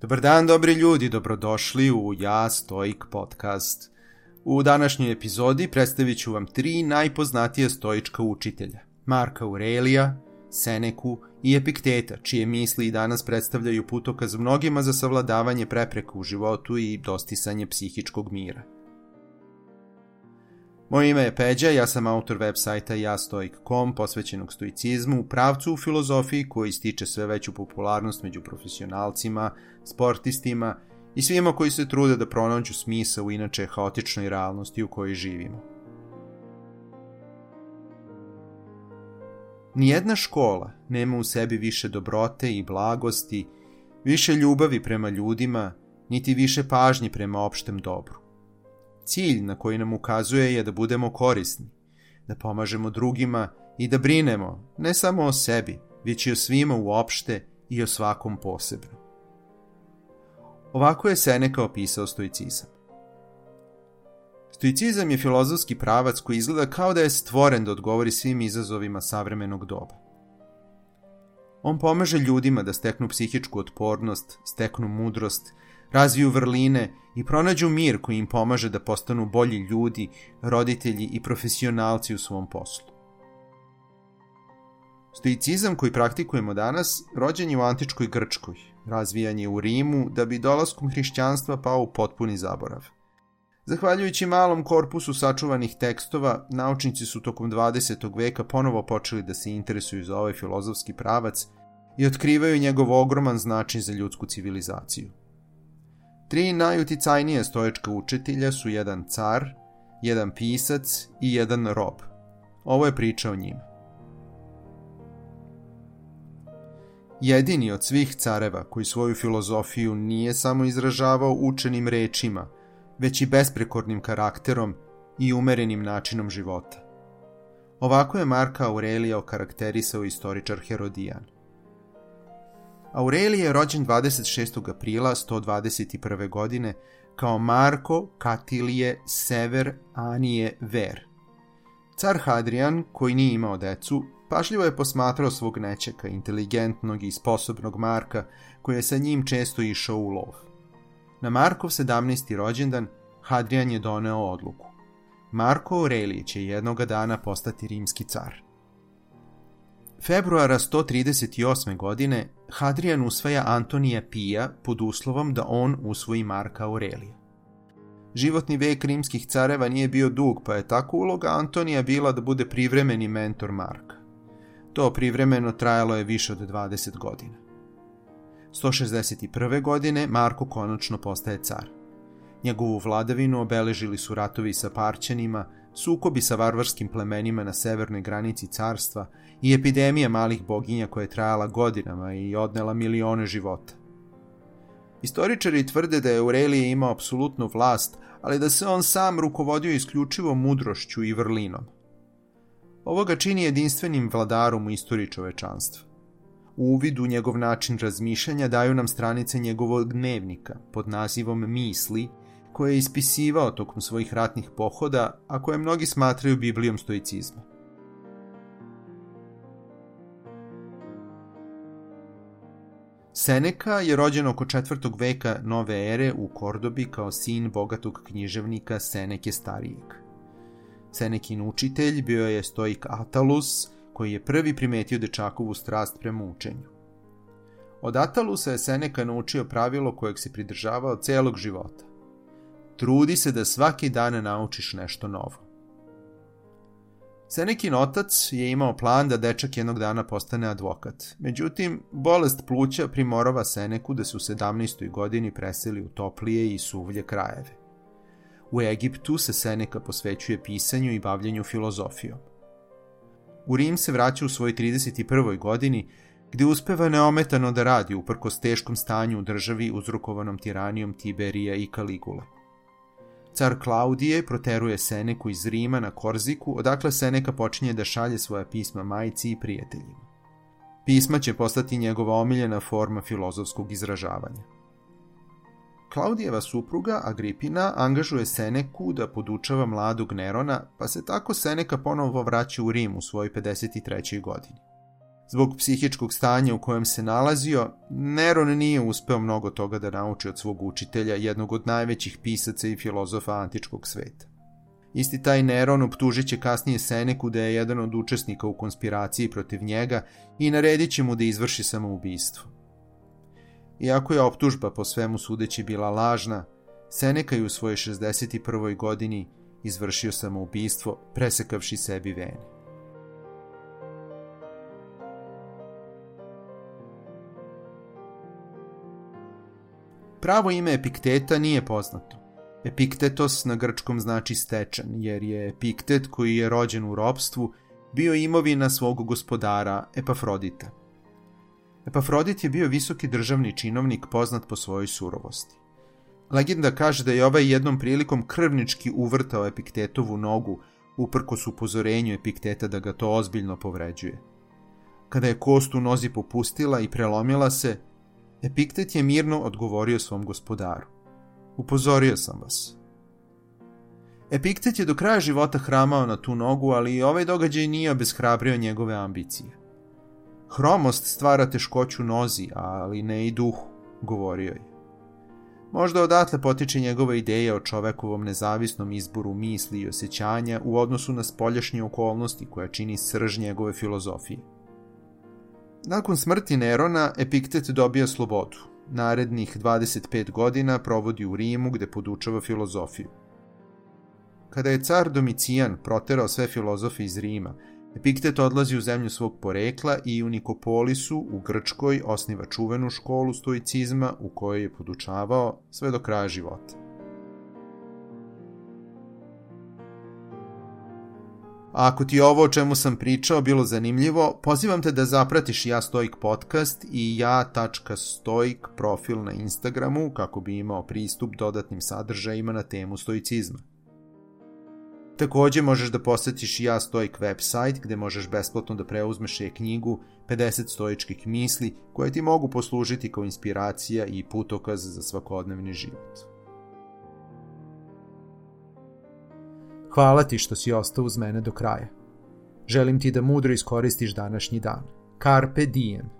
Dobar dan, dobri ljudi, dobrodošli u Ja Stoik podcast. U današnjoj epizodi predstavit ću vam tri najpoznatije stoička učitelja. Marka Aurelija, Seneku i Epikteta, čije misli i danas predstavljaju putokaz mnogima za savladavanje prepreka u životu i dostisanje psihičkog mira. Moje ime je Peđa, ja sam autor web sajta jastoik.com posvećenog stoicizmu, pravcu u filozofiji koji stiče sve veću popularnost među profesionalcima, sportistima i svima koji se trude da pronađu smisa u inače haotičnoj realnosti u kojoj živimo. Nijedna škola nema u sebi više dobrote i blagosti, više ljubavi prema ljudima, niti više pažnje prema opštem dobru. Cilj na koji nam ukazuje je da budemo korisni, da pomažemo drugima i da brinemo ne samo o sebi, već i o svima uopšte i o svakom posebno. Ovako je Seneca opisao stoicizam. Stoicizam je filozofski pravac koji izgleda kao da je stvoren da odgovori svim izazovima savremenog doba. On pomaže ljudima da steknu psihičku otpornost, steknu mudrost, razviju vrline i pronađu mir koji im pomaže da postanu bolji ljudi, roditelji i profesionalci u svom poslu. Stoicizam koji praktikujemo danas rođen je u antičkoj Grčkoj, razvijan je u Rimu da bi dolaskom hrišćanstva pao u potpuni zaborav. Zahvaljujući malom korpusu sačuvanih tekstova, naučnici su tokom 20. veka ponovo počeli da se interesuju za ovaj filozofski pravac i otkrivaju njegov ogroman značaj za ljudsku civilizaciju. Tri najuticajnije stoječka učitelja su jedan car, jedan pisac i jedan rob. Ovo je priča o njima. Jedini od svih careva koji svoju filozofiju nije samo izražavao učenim rečima, već i besprekornim karakterom i umerenim načinom života. Ovako je Marka Aurelija okarakterisao istoričar Herodijan. Aurelije je rođen 26. aprila 121. godine kao Marko Katilije Sever Anije Ver. Car Hadrian, koji nije imao decu, pažljivo je posmatrao svog nečeka, inteligentnog i sposobnog Marka, koji je sa njim često išao u lov. Na Markov 17. rođendan Hadrian je doneo odluku. Marko Aurelije će jednoga dana postati rimski car. Februara 138. godine Hadrian usvaja Antonija Pija pod uslovom da on usvoji Marka Aurelija. Životni vek rimskih careva nije bio dug, pa je tako uloga Antonija bila da bude privremeni mentor Marka. To privremeno trajalo je više od 20 godina. 161. godine Marko konačno postaje car. Njegovu vladavinu obeležili su ratovi sa Parćanima, sukobi sa varvarskim plemenima na severnoj granici carstva i epidemija malih boginja koja je trajala godinama i odnela milione života. Istoričari tvrde da je Aurelije imao apsolutnu vlast, ali da se on sam rukovodio isključivo mudrošću i vrlinom. Ovo ga čini jedinstvenim vladarom u istoriji čovečanstva. U uvidu njegov način razmišljanja daju nam stranice njegovog dnevnika pod nazivom Misli, koje je ispisivao tokom svojih ratnih pohoda, a koje mnogi smatraju Biblijom stoicizma. Seneca je rođen oko četvrtog veka nove ere u Kordobi kao sin bogatog književnika Seneke starijeg. Senekin učitelj bio je stoik Atalus, koji je prvi primetio dečakovu strast prema učenju. Od Atalusa je Seneca naučio pravilo kojeg se pridržavao celog života. Trudi se da svaki dan naučiš nešto novo. Senekin otac je imao plan da dečak jednog dana postane advokat. Međutim, bolest pluća primorava Seneku da se u 17. godini preseli u toplije i suvlje krajeve. U Egiptu se Seneka posvećuje pisanju i bavljanju filozofijom. U Rim se vraća u svojoj 31. godini, gde uspeva neometano da radi uprkos teškom stanju u državi uzrokovanom tiranijom Tiberija i Kaligula. Car Klaudije proteruje Seneku iz Rima na Korziku, odakle Seneka počinje da šalje svoja pisma majici i prijateljima. Pisma će postati njegova omiljena forma filozofskog izražavanja. Klaudijeva supruga Agripina angažuje Seneku da podučava mladog Nerona, pa se tako Seneka ponovo vraća u Rim u svojoj 53. godini. Zbog psihičkog stanja u kojem se nalazio, Neron nije uspeo mnogo toga da nauči od svog učitelja, jednog od najvećih pisaca i filozofa antičkog sveta. Isti taj Neron optužit će kasnije Seneku da je jedan od učesnika u konspiraciji protiv njega i naredit će mu da izvrši samoubistvo. Iako je optužba po svemu sudeći bila lažna, Seneka je u svojoj 61. godini izvršio samoubistvo presekavši sebi vene. Pravo ime Epikteta nije poznato. Epiktetos na grčkom znači stečan, jer je Epiktet koji je rođen u ropstvu bio imovina svog gospodara Epafrodita. Epafrodit je bio visoki državni činovnik poznat po svojoj surovosti. Legenda kaže da je ovaj jednom prilikom krvnički uvrtao Epiktetovu nogu, uprkos upozorenju Epikteta da ga to ozbiljno povređuje. Kada je kost u nozi popustila i prelomila se, Epiktet je mirno odgovorio svom gospodaru. Upozorio sam vas. Epiktet je do kraja života hramao na tu nogu, ali i ovaj događaj nije obeshrabrio njegove ambicije. Hromost stvara teškoću nozi, ali ne i duhu, govorio je. Možda odatle potiče njegova ideja o čovekovom nezavisnom izboru misli i osjećanja u odnosu na spoljašnje okolnosti koja čini srž njegove filozofije. Nakon smrti Nerona, Epiktet dobija slobodu. Narednih 25 godina provodi u Rimu gde podučava filozofiju. Kada je car Domicijan proterao sve filozofe iz Rima, Epiktet odlazi u zemlju svog porekla i u Nikopolisu u Grčkoj osniva čuvenu školu stoicizma u kojoj je podučavao sve do kraja života. A ako ti je ovo o čemu sam pričao bilo zanimljivo, pozivam te da zapratiš Ja Stoik podcast i ja.stoik profil na Instagramu kako bi imao pristup dodatnim sadržajima na temu stoicizma. Takođe možeš da posetiš Ja Stoik website gde možeš besplatno da preuzmeš e-knjigu 50 stoičkih misli koje ti mogu poslužiti kao inspiracija i putokaz za svakodnevni život. Hvala ti što si ostao uz mene do kraja. Želim ti da mudro iskoristiš današnji dan. Carpe diem.